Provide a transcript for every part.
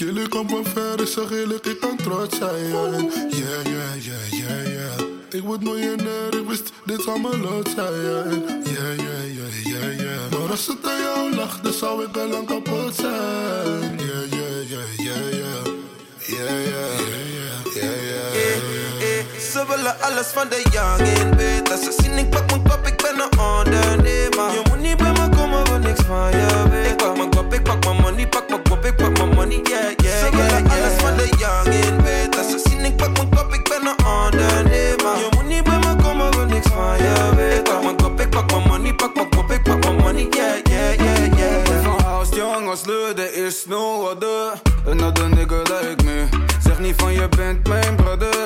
jullie komen ver, ik zeg eerlijk, ik kan trots zijn. Yeah, yeah, yeah, yeah, yeah. Ik word miljonair, ik wist, dit zal mijn lot zijn. Yeah, yeah, yeah, yeah, yeah. Maar als het aan jou lag, dan zou ik al lang kapot zijn. Yeah, yeah, yeah, yeah, yeah. Yeah, yeah, yeah, yeah, yeah, yeah. Ze willen alles van de bed. Als ze zien, ik pak mijn kop, ik ben een ondernemer. Je moet niet bij me komen, wil niks van je weet. Ik pak mijn kop, ik pak mijn money, pak mijn kop, ik pak mijn money, yeah, yeah, Ze willen alles van de young in bed. Als ze zien, ik pak mijn kop, ik ben een ondernemer. Je moet niet bij me komen, wil niks van je weet. Ik pak mijn kop, ik pak mijn money, pak mijn kop, ik pak mijn money, yeah, yeah, yeah, yeah. Van house young als Leu, er is no other Another nigga like me Zeg niet van je bent mijn brother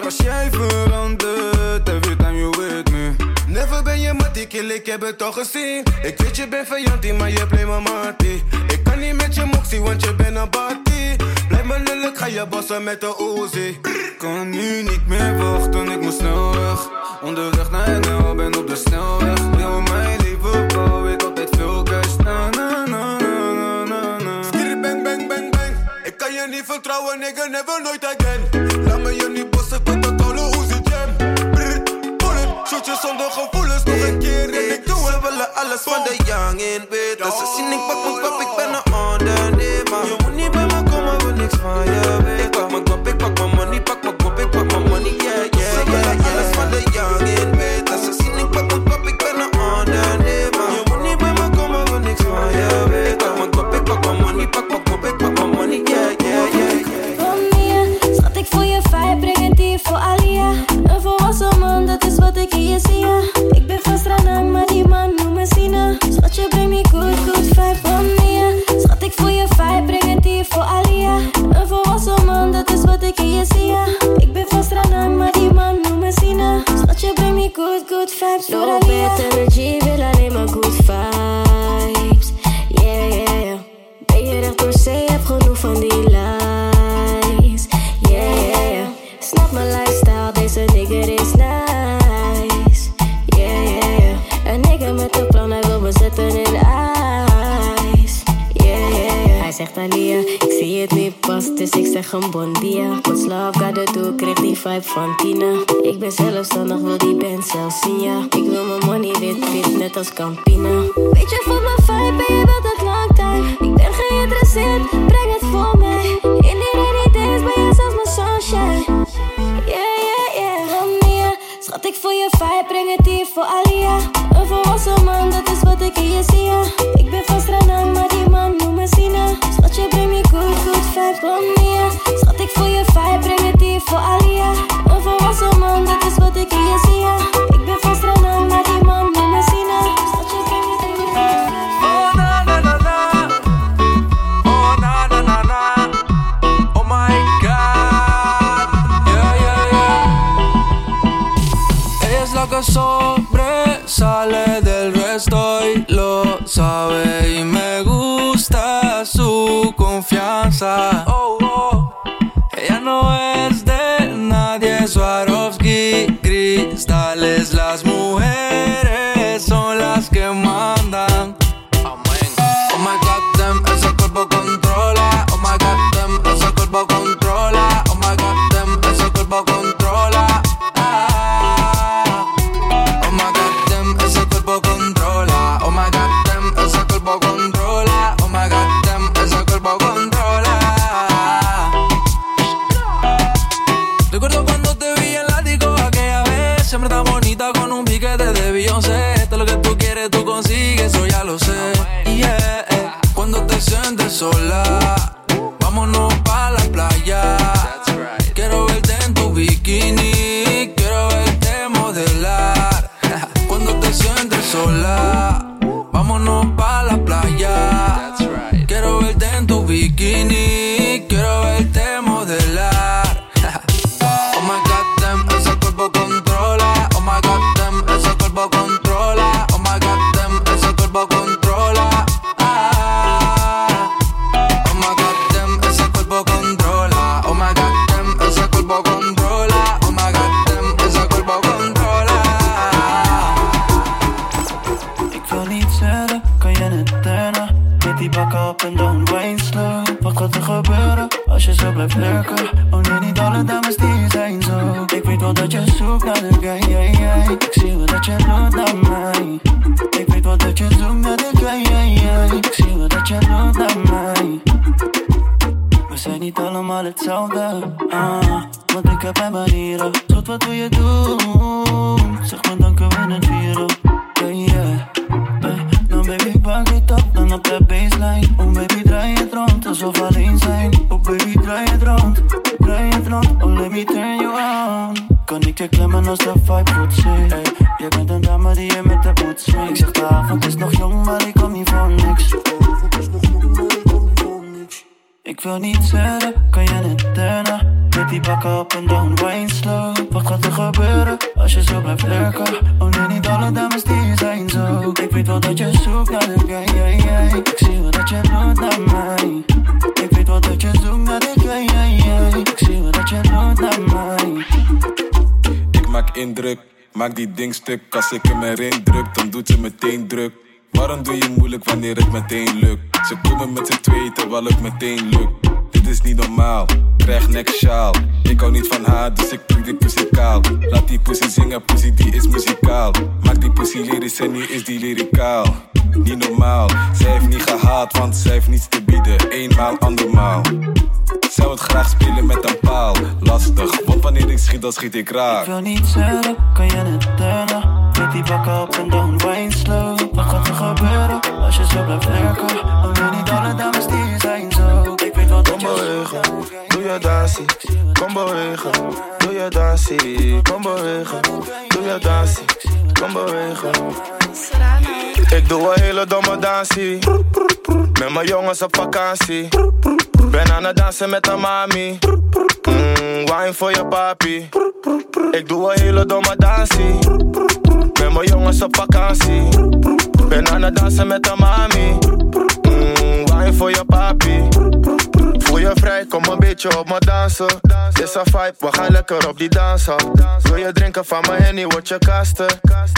ik heb het al gezien. Ik weet je bent vijantie, maar je blijft mijn mattie Ik kan niet met je moxie, want je bent een battie Blijf me lullig, ga je bossen met de Uzi. Kan nu niet meer wachten, ik moet snel weg. Onderweg naar NL, ben op de snelweg. Heel mijn leven bouw ik altijd veel cash. Na na na na na na Skitty bang bang bang bang. Ik kan je niet vertrouwen, nigga, never nooit again. Laat me je niet shotjes zonder gevoelens Nog een keer en ik doe er Ze het willen alles van de young in bed. Als ze zien, ik pak mijn kop, ik ben een ondernemer. Je moet niet me komen, wil niks you, see ya. Frontina. Wil niet zeggen, kan je het turnen? Met die bakken op en down, wine slow Wat gaat er gebeuren als je zo blijft lurken? Oh nee, niet alle dames die zijn zo Ik weet wel dat je zoekt naar de guy, yeah, yeah. Ik zie wel dat je doet naar mij Ik weet wel dat je zoekt naar de guy, yeah. Ik zie wel dat je doet naar mij Ik maak indruk, maak die ding stuk Als ik hem erin druk, dan doet ze meteen druk Waarom doe je moeilijk wanneer het meteen lukt? Ze komen met z'n tweeën terwijl het meteen lukt dit is niet normaal. Krijg nek sjaal. Ik hou niet van haar, dus ik prik die pussy kaal. Laat die pussy zingen, pussy die is muzikaal. Maak die pussy lyrisch en nu is die lyricaal. Niet normaal, zij heeft niet gehaald, want zij heeft niets te bieden. Eenmaal, andermaal. Zou het graag spelen met een paal. Lastig, want wanneer ik schiet, dan schiet ik raar. Ik wil niet zeggen, kan je het turnen? Met die bakken op en down, wine slow. Wat gaat er gebeuren als je zo blijft? Oh nee, niet alle dames die zijn zo. Ik weet wat Kom bewegen, doe je dansie. Kom bewegen, doe je dansie. Kom bewegen, doe je dansie. Kom bewegen. Ik doe een hele domme dansie. Met mijn jongens op vakantie. Ben aan het dansen met een mami. Mm, wine voor je papi. Ik doe een hele domme dansie. Met mijn jongens op vakantie. Ben aan het dansen met een mami. Mm, wine voor je papi. Je vrij, kom een beetje op me dansen. Is een vibe, we gaan lekker op die dansen. Wil je drinken van mijn henny, word je kasten.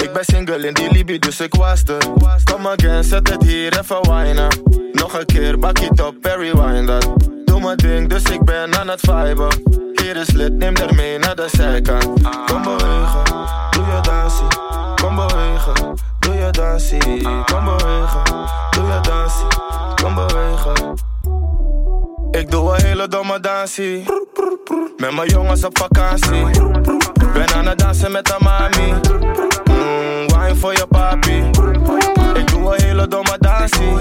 Ik ben single in die Libi, dus ik was er. Kom again, zet het hier even winen. Nog een keer, bak het op, Perry wine dat. Doe mijn ding, dus ik ben aan het viben. Hier is lid, neem er mee naar de zijkant. Kom bewegen, doe je dansie. Kom bewegen, doe je dansie. Kom bewegen, doe je dansie. Kom bewegen. Ik doe een hele domme dansie. Met mijn jongens op vakantie. Ben aan het dansen met een mami. Mm, wine voor je papi. Ik doe een hele domme dansie.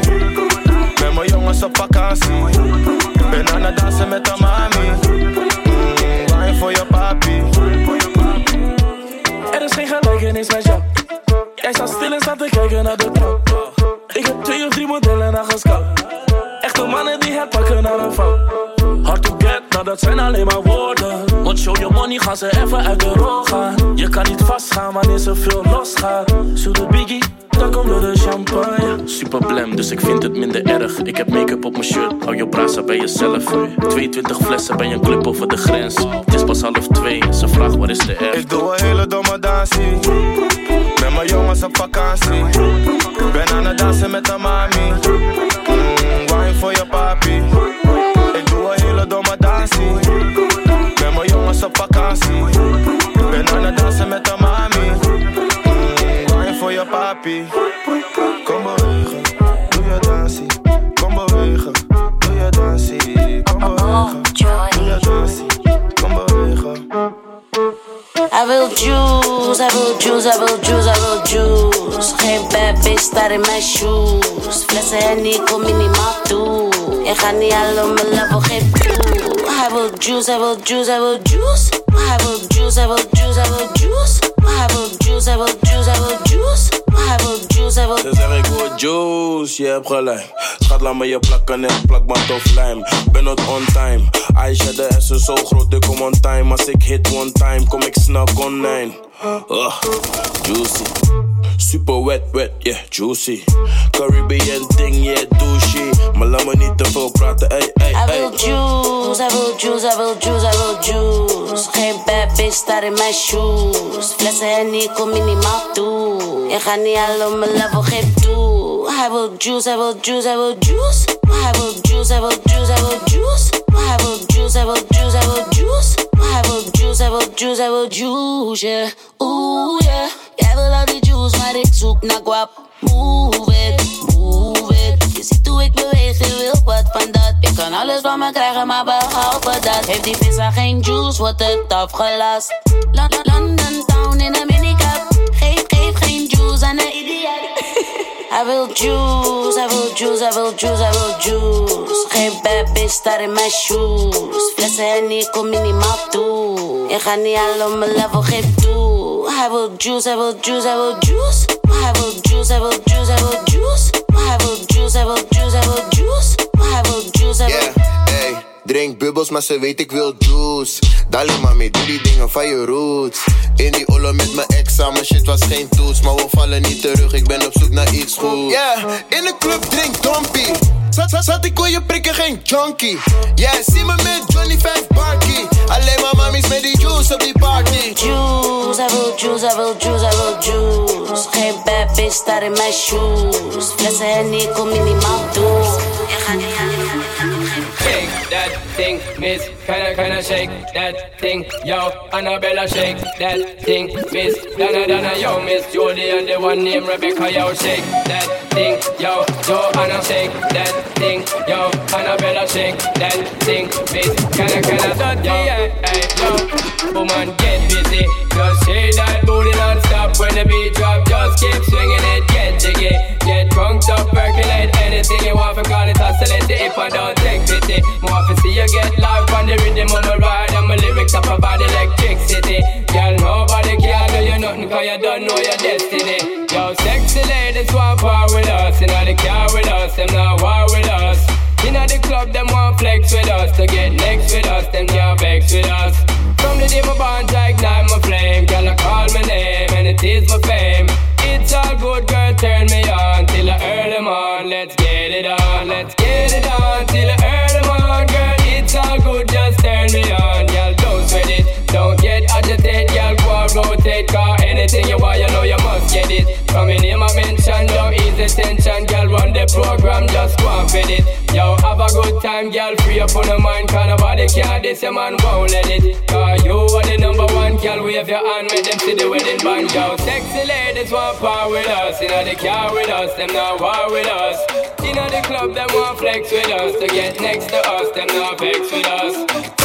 Met mijn jongens op vakantie. Ben aan het dansen met een mami. Mm, wine voor je papi. Er is geen gelijkenis met jou. Jij staat stil en staat te kijken naar de trap. Ik heb twee of drie modellen naar gescout. Echte mannen die het pakken naar een vrouw. Hard to get, nou dat zijn alleen maar woorden. Want show your money gaan ze even uit de rol gaan. Je kan niet vastgaan wanneer ze veel losgaat. Zoet de biggie, door de champagne. Super blem, dus ik vind het minder erg. Ik heb make-up op mijn shirt, hou je brasa bij jezelf. 22 flessen bij een club over de grens. Het is pas half twee, ze vraagt waar is de R. Ik doe een hele domme dansie. Met mijn jongens op vakantie. Ben aan het dansen met een mami. Mm, wine voor je papi. Ik doe een hele domme dansie. Met mijn jongens op vakantie. Ben aan het dansen met een mami. Je. Kom bewegen, doe je dansie. Kom bewegen, doe je dansie. Kom bewegen, oh, doe je dansie. Kom bewegen. I wil juice, I wil juice, I wil juice, I wil juice. Geen bad bitch staat in mijn shoes. Flessen Henny, kom minimaal toe. Je gaat niet halen mijn level, view. I wil juice, I wil juice, I wil juice. I wil juice, I wil juice, I wil juice. I wil juice, I wil juice, I wil juice. I wil juice, I wil ik wil juice, je hebt gelijk. Schat, laat me je plakken en plak maar tof lijm. Ben not on time. Aisha, de S is zo groot, ik kom on time. Als ik hit one time, kom ik snel online. Juicy. Super wet, wet, yeah, juicy. Caribbean ding, yeah, douche. Maar laat me niet te veel praten, ey, ey, Hij ey. wil juice, hij wil juice, hij wil juice, hij wil juice. Geen bad bitch staat in mijn shoes. Flessen Henny, kom minimaal toe. Je gaat niet halen op mijn level, geef toe. Hij wil juice, hij wil juice, hij wil juice. Hij wil juice, hij wil juice, hij wil juice. Hij wil juice, hij wil juice, hij wil juice. Hij wil juice, hij wil juice, hij wil juice, yeah. Oeh, yeah. Jij wil al die juice, maar ik zoek naar guap. Move it, move it. Je ziet hoe ik beweeg, je wil wat van dat. Je kan alles van me krijgen, maar behalve dat. Heeft die visa geen juice, wordt het afgelast. Lon- Lon- London town in een minicap. Geef, geef geen juice aan een idioot. I will juice, I will juice, I will juice, I will juice. Geen bad bitch staat in mijn shoes. Flessen en ik kom minimaal toe. Ik ga niet al op mijn level, geef toe. I will juice, I will juice, I will juice. I will juice, I will juice, I will juice. I will juice, I will juice, I will juice. I will juice, I will juice. Yeah, hey. Drink bubbels, maar ze weet ik wil juice. Dali mami, doe die dingen van je roots. In die olo met mijn ex samen, shit was geen toets. Maar we vallen niet terug, ik ben op zoek naar iets goed. Yeah, in de club drink dompie. Zat, zat, zat ik kon je prikken, geen junkie. Yeah, zie me met Johnny 5 Barkie. Alleen maar mamies met die juice op die party. juice, hij wil juice, hij wil juice, hij wil juice. Geen bad bitch staat in mijn shoes. Flessen Henny, kom minimaal toe. Je gaat niet that thing, miss. Kinda, kinda shake that thing, yo. Annabella, shake that thing, miss. Donna, Donna, yo, miss. Jodie and the one named Rebecca, yo. Shake that thing, yo. Joanna, shake that thing, yo. Annabella, shake that thing, miss. Kinda, kinda dirty, yeah, hey, yo. Woman, get busy. Just shake that booty non-stop when the beat drop. Just keep swinging it, get jiggy. Get drunk up, percolate anything you want. For call it oscillate the hip and don't take pity. More to see you get live on the rhythm of my ride and my lyrics up about electricity. Girl, nobody can do you nothing cause you don't know your destiny. Yo, sexy ladies want power with us. You know the car with us, them not war with us. Inna the club, them want flex with us. To get next with us, them can't vex with us. From the day my bond, I ignite my flame. Girl, I call my name and it is my fame. It's all good, girl, turn me on till the early on. Let's get it on, let's get it on till the early on, girl. It's all good, just turn me on, Rotate, cause anything you want, you know you must get it. Come in here, my mention, don't ease the tension, girl. Run the program, just go and fit it. Yo, have a good time, girl. Free up on the mind, cause nobody can this, your man won't let it. Cause you are the number one, girl. Wave your hand, make them see the wedding band, yo. Sexy ladies want power with us, you know the car with us, them not war with us. You know the club, them want flex with us. To get next to us, them not vex with us.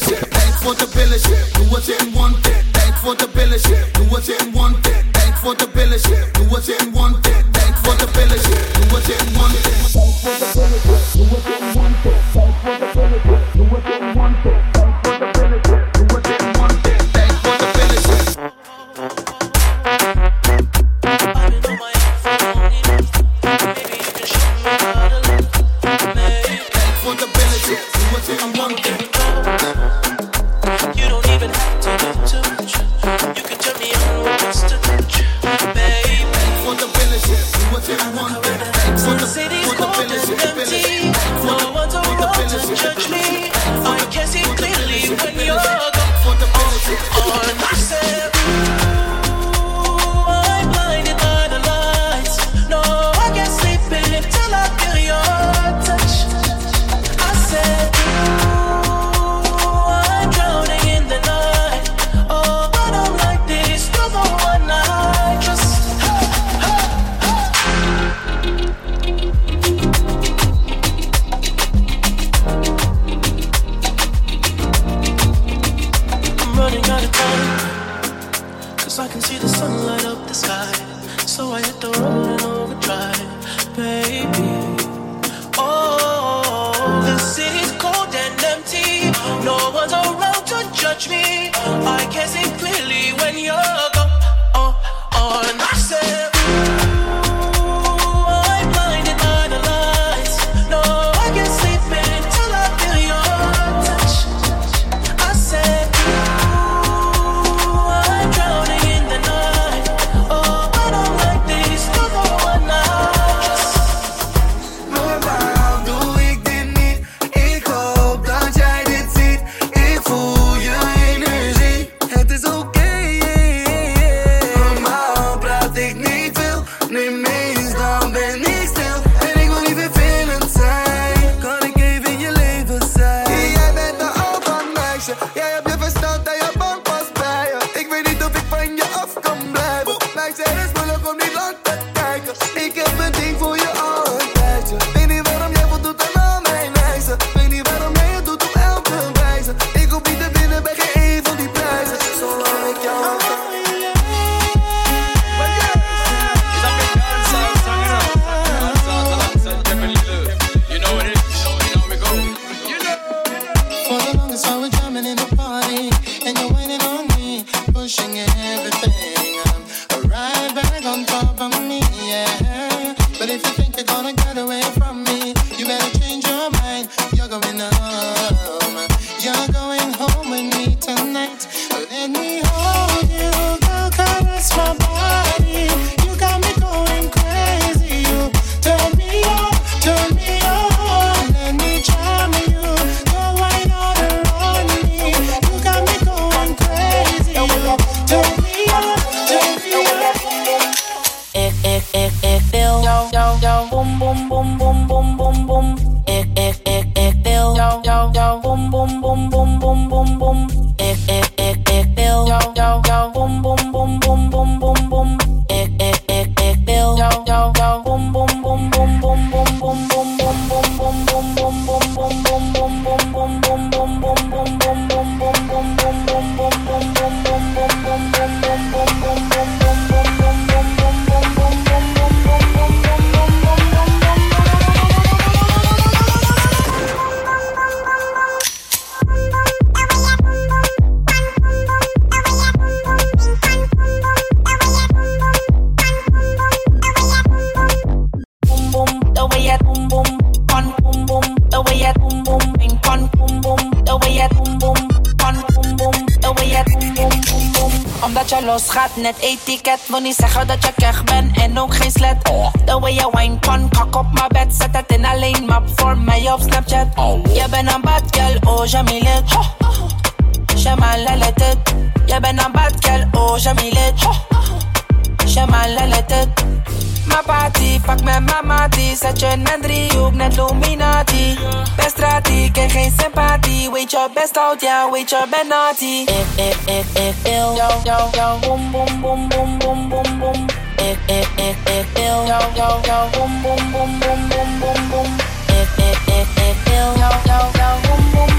shit, ain't for the village shit. het etiket. Moet niet zeggen dat je best out, yeah, with your Benati. If, if, if, if, ill, yo, yo, yo, boom, boom, boom, boom, boom, boom, boom. If, if, if, if, ill, yo, yo, yo, boom, boom, boom, boom, boom, boom, boom. If, if, if, if, ill, yo, yo, yo, boom, boom.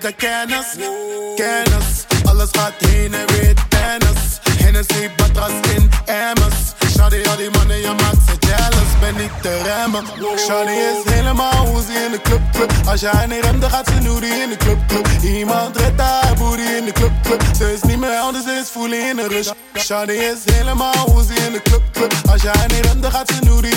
Hebt de kennis. Kennis, alles gaat heen en weer tennis. Hennessy, batras in emmers. Shawty, al die mannen, je maakt ze jealous. Ben niet te remmen. Shawty is helemaal hoe ze in de club, club. Als jij niet remt, dan gaat ze noody in de club, club. Iemand redt haar booty in de club, club. Ze is niet meer anders, ze is fully in de rush. Shawty is helemaal hoe ze in de club, club. Als jij niet remt, dan gaat ze noody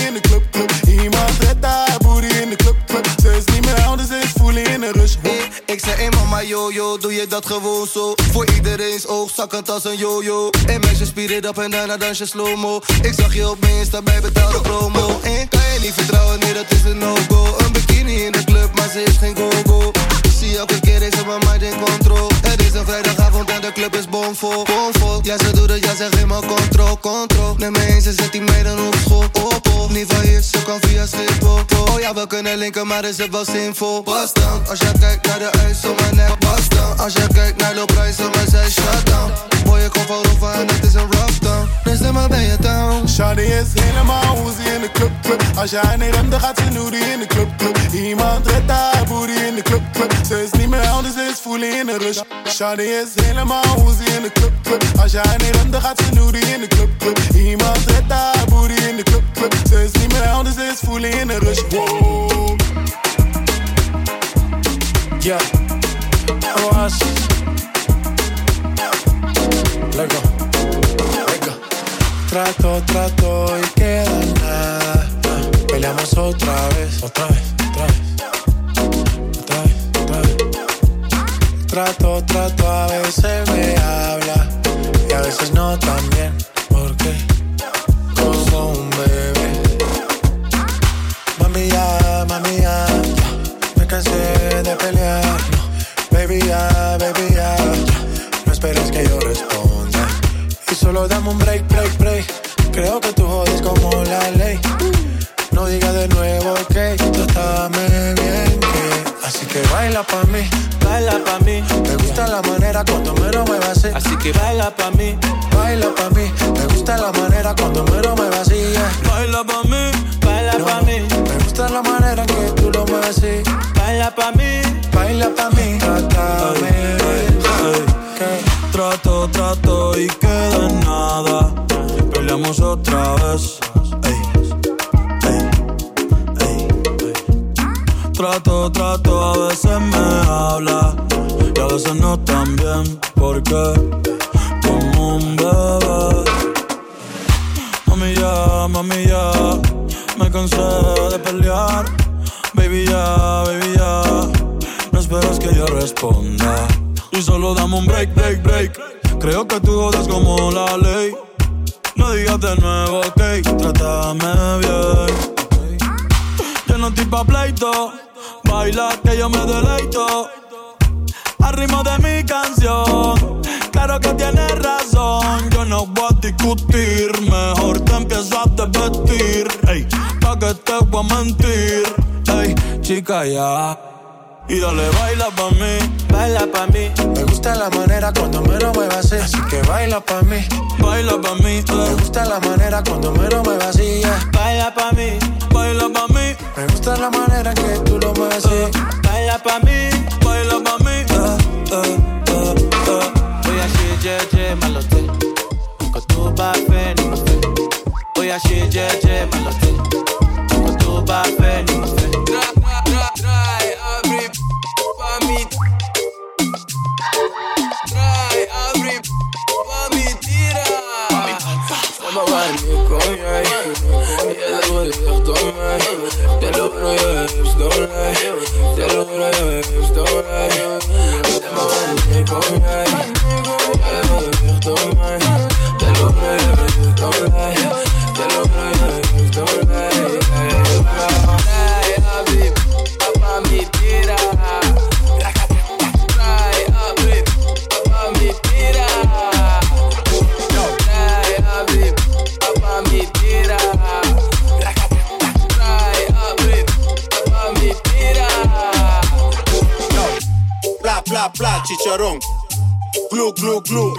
als een yo-yo. En meisje spier it en daarna dans je slow-mo. Ik zag je op mijn Insta bij betaalde promo. En kan je niet vertrouwen, nee dat is een no-go. Een bikini in de club, maar ze is geen go-go. Ik zie elke keer is mijn mind in control. Het is een vrijdagavond en de club is bomvol. Bomvol, ja ze doet het, ja ze geeft me control Control, neem eens, ze zet die meiden op school. Op, op, niet van hier, ze kan via Schiphol. Oh ja, we kunnen linken, maar is het wel zinvol. Pas dan, als jij kijkt naar de ijs op mijn nek dan, als jij kijkt naar de prijs op mijn zij Shut down, boy ik kom van roeven en het is een rough down Dus neem maar ben je down Shawty is helemaal hoe ze in de club, club. Als jij niet remt, dan gaat ze noody in de club, club. Iemand redt haar booty in de club, club. Ze is niet meer anders, ze is fully in de rush. Shawty is helemaal hoe ze in de club, club. Als jij niet remt, dan gaat ze noody in de club, club. Iemand redt haar booty in de club, club. Ze is niet meer anders, ze is fully in de rush. Wow. Yeah. Lego. Lego. Trato, trato y queda nada. Ah, Peleamos otra vez, otra vez, otra vez. Otra vez, otra vez. Trato, trato, a veces me habla y a veces no también. Porque como un bebé. Mami ya, mami ya. me cansé de pelear. Baby ya, baby ya, ya. No esperes que yo responda. Y solo dame un break, break, break. Creo que tú jodes como la ley. No digas de nuevo que trátame bien que. Así que baila pa' mí, baila pa' mí. Me gusta la manera cuando me lo muevas así. Así que baila pa' mí, baila pa' mí. Me gusta la manera cuando me lo muevas así. Baila pa' mí, baila No, pa' mí. Me gusta la manera en que tú lo mueves así. Baila pa' mí, baila pa' mí. Trato, trato y queda nada. Peleamos otra vez. Trato, trato, a veces me habla y a veces no tan bien, porque break, break, break. Creo que tú jodas como la ley. No digas de nuevo, ok, trátame bien. Yo no estoy pa' pleito, baila que yo me deleito. Al ritmo de mi canción, claro que tienes razón. Yo no voy a discutir, mejor te empiezo a desvestir. Ey, pa' que te voy a mentir. Ey, chica, ya. Y dale, baila pa' mí. Baila pa' mí. Me gusta la manera cuando me lo muevas así. Así que baila pa' mí. Baila pa' mí. Me gusta la manera cuando me lo muevas así. yeah. Baila pa' mí. Baila pa' mí. Me gusta la manera que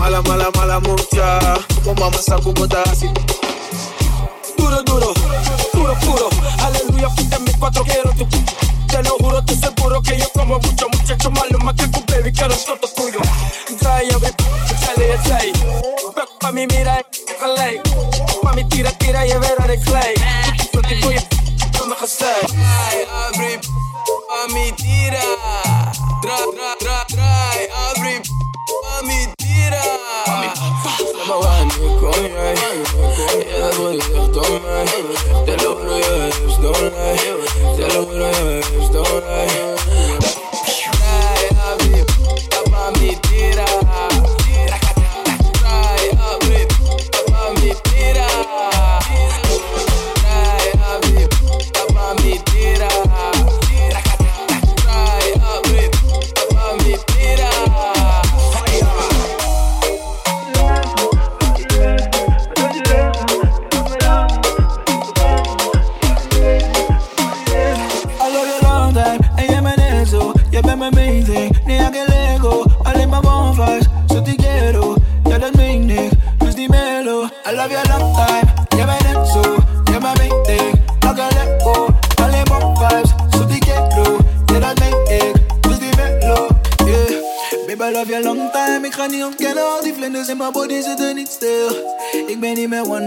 Mala mala mala mucha. Oh mama saku bodasi. Duro, duro, duro, puro. Aleluya, fuiste mi cuatro, quiero tu. Te lo juro, te seguro que yo como mucho muchacho malo, más que tu baby, quiero todo tuyo. Trae, abre, sale, sale. Back pa' mi mira, calé. Pa' mi tira, tira, y ver de clay. Yo te voy a no me abri pa' mí, tira. Tra, tra, tra, عنك وياي يا ضيف ضمعي تلوم يا يبس دوني تلوم يا يبس دوني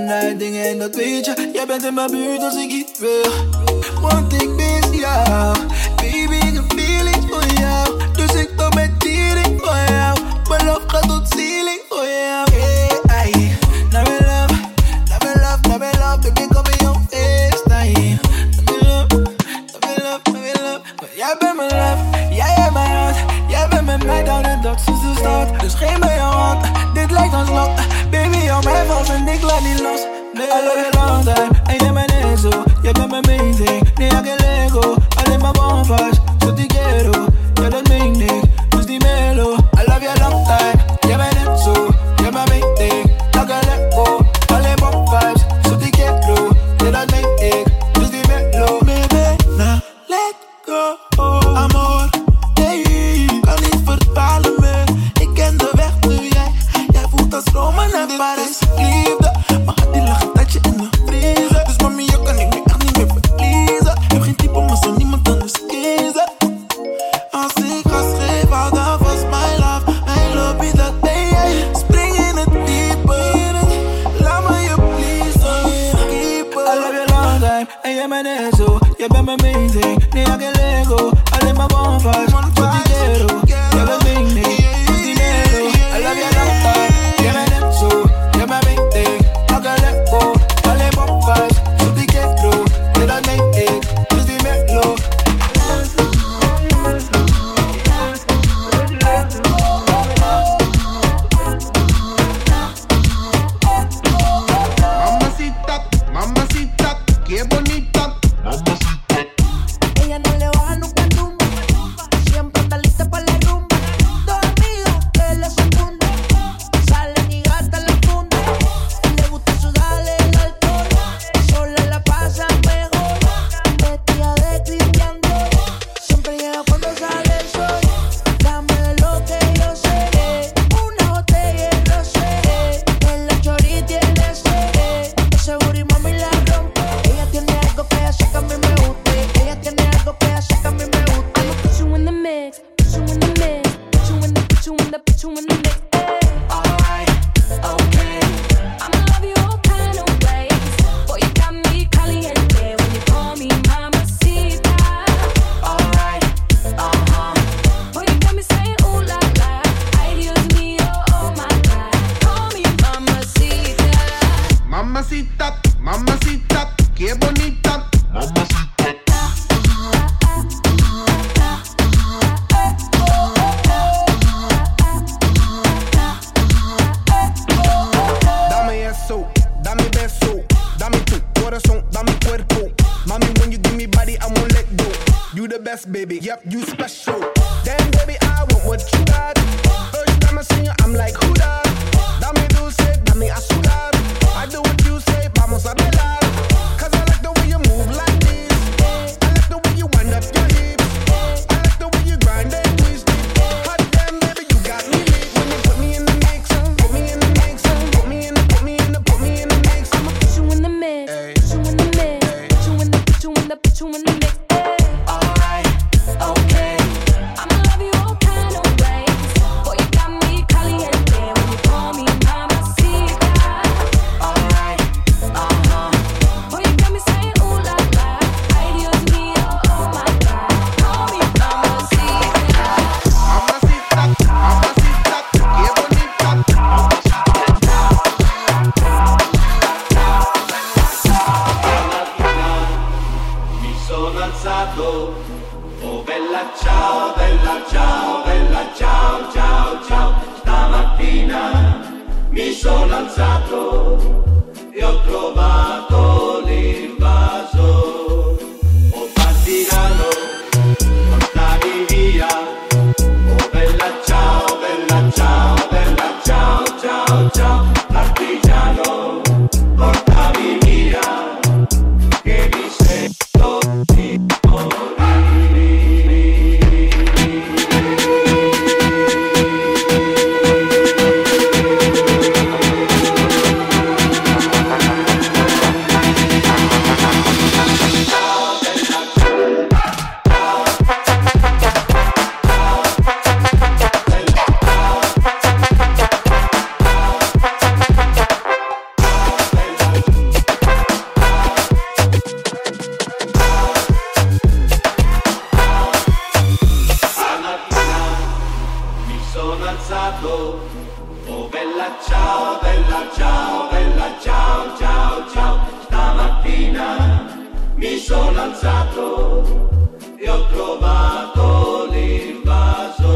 one night dingen en dat weet je. Bent in mijn buurt als ik iets wil. Want ik mis jou sono alzato. Oh bella ciao, bella ciao, bella ciao, ciao, ciao. Stamattina mi sono alzato e ho trovato l'invaso.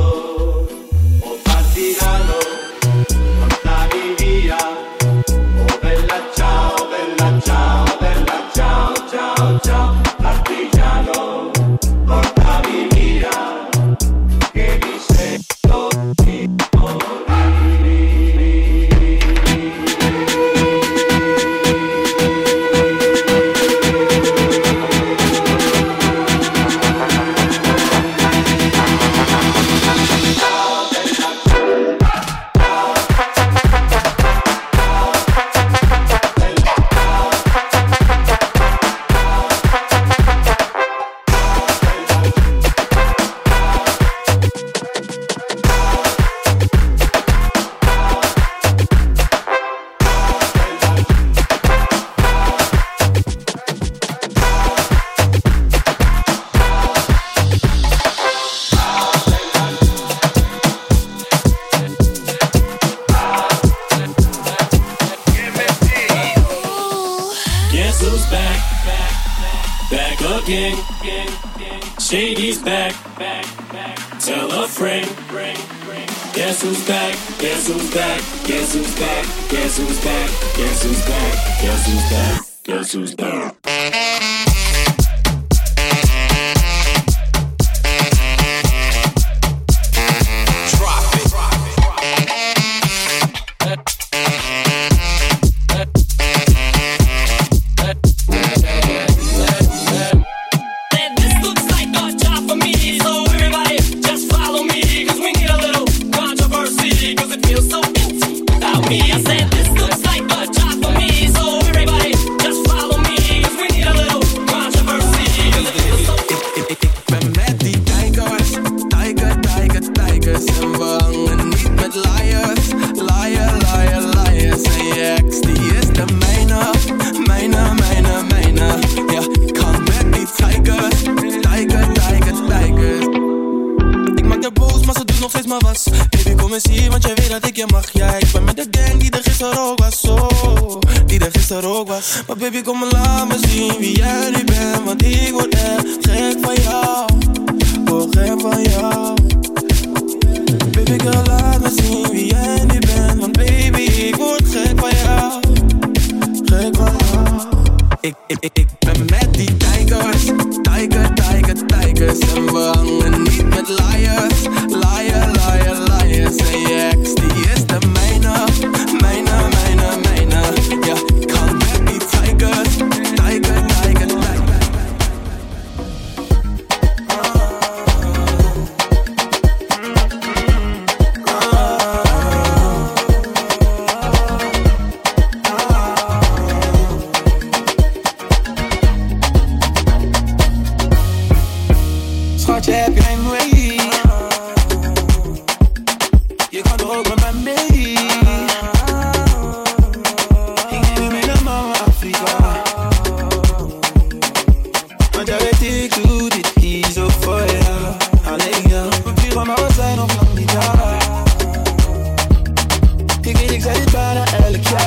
Ik weet ik zei dit bijna elk.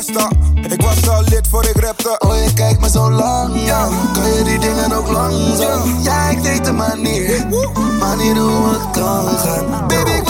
Ik was al lid voor ik rapte. Oh je kijkt me zo lang, ja. Kan je die dingen ook langzaam? Ja, ik deed de manier. Manier hoe het kan gaan. Baby, ik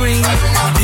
scream.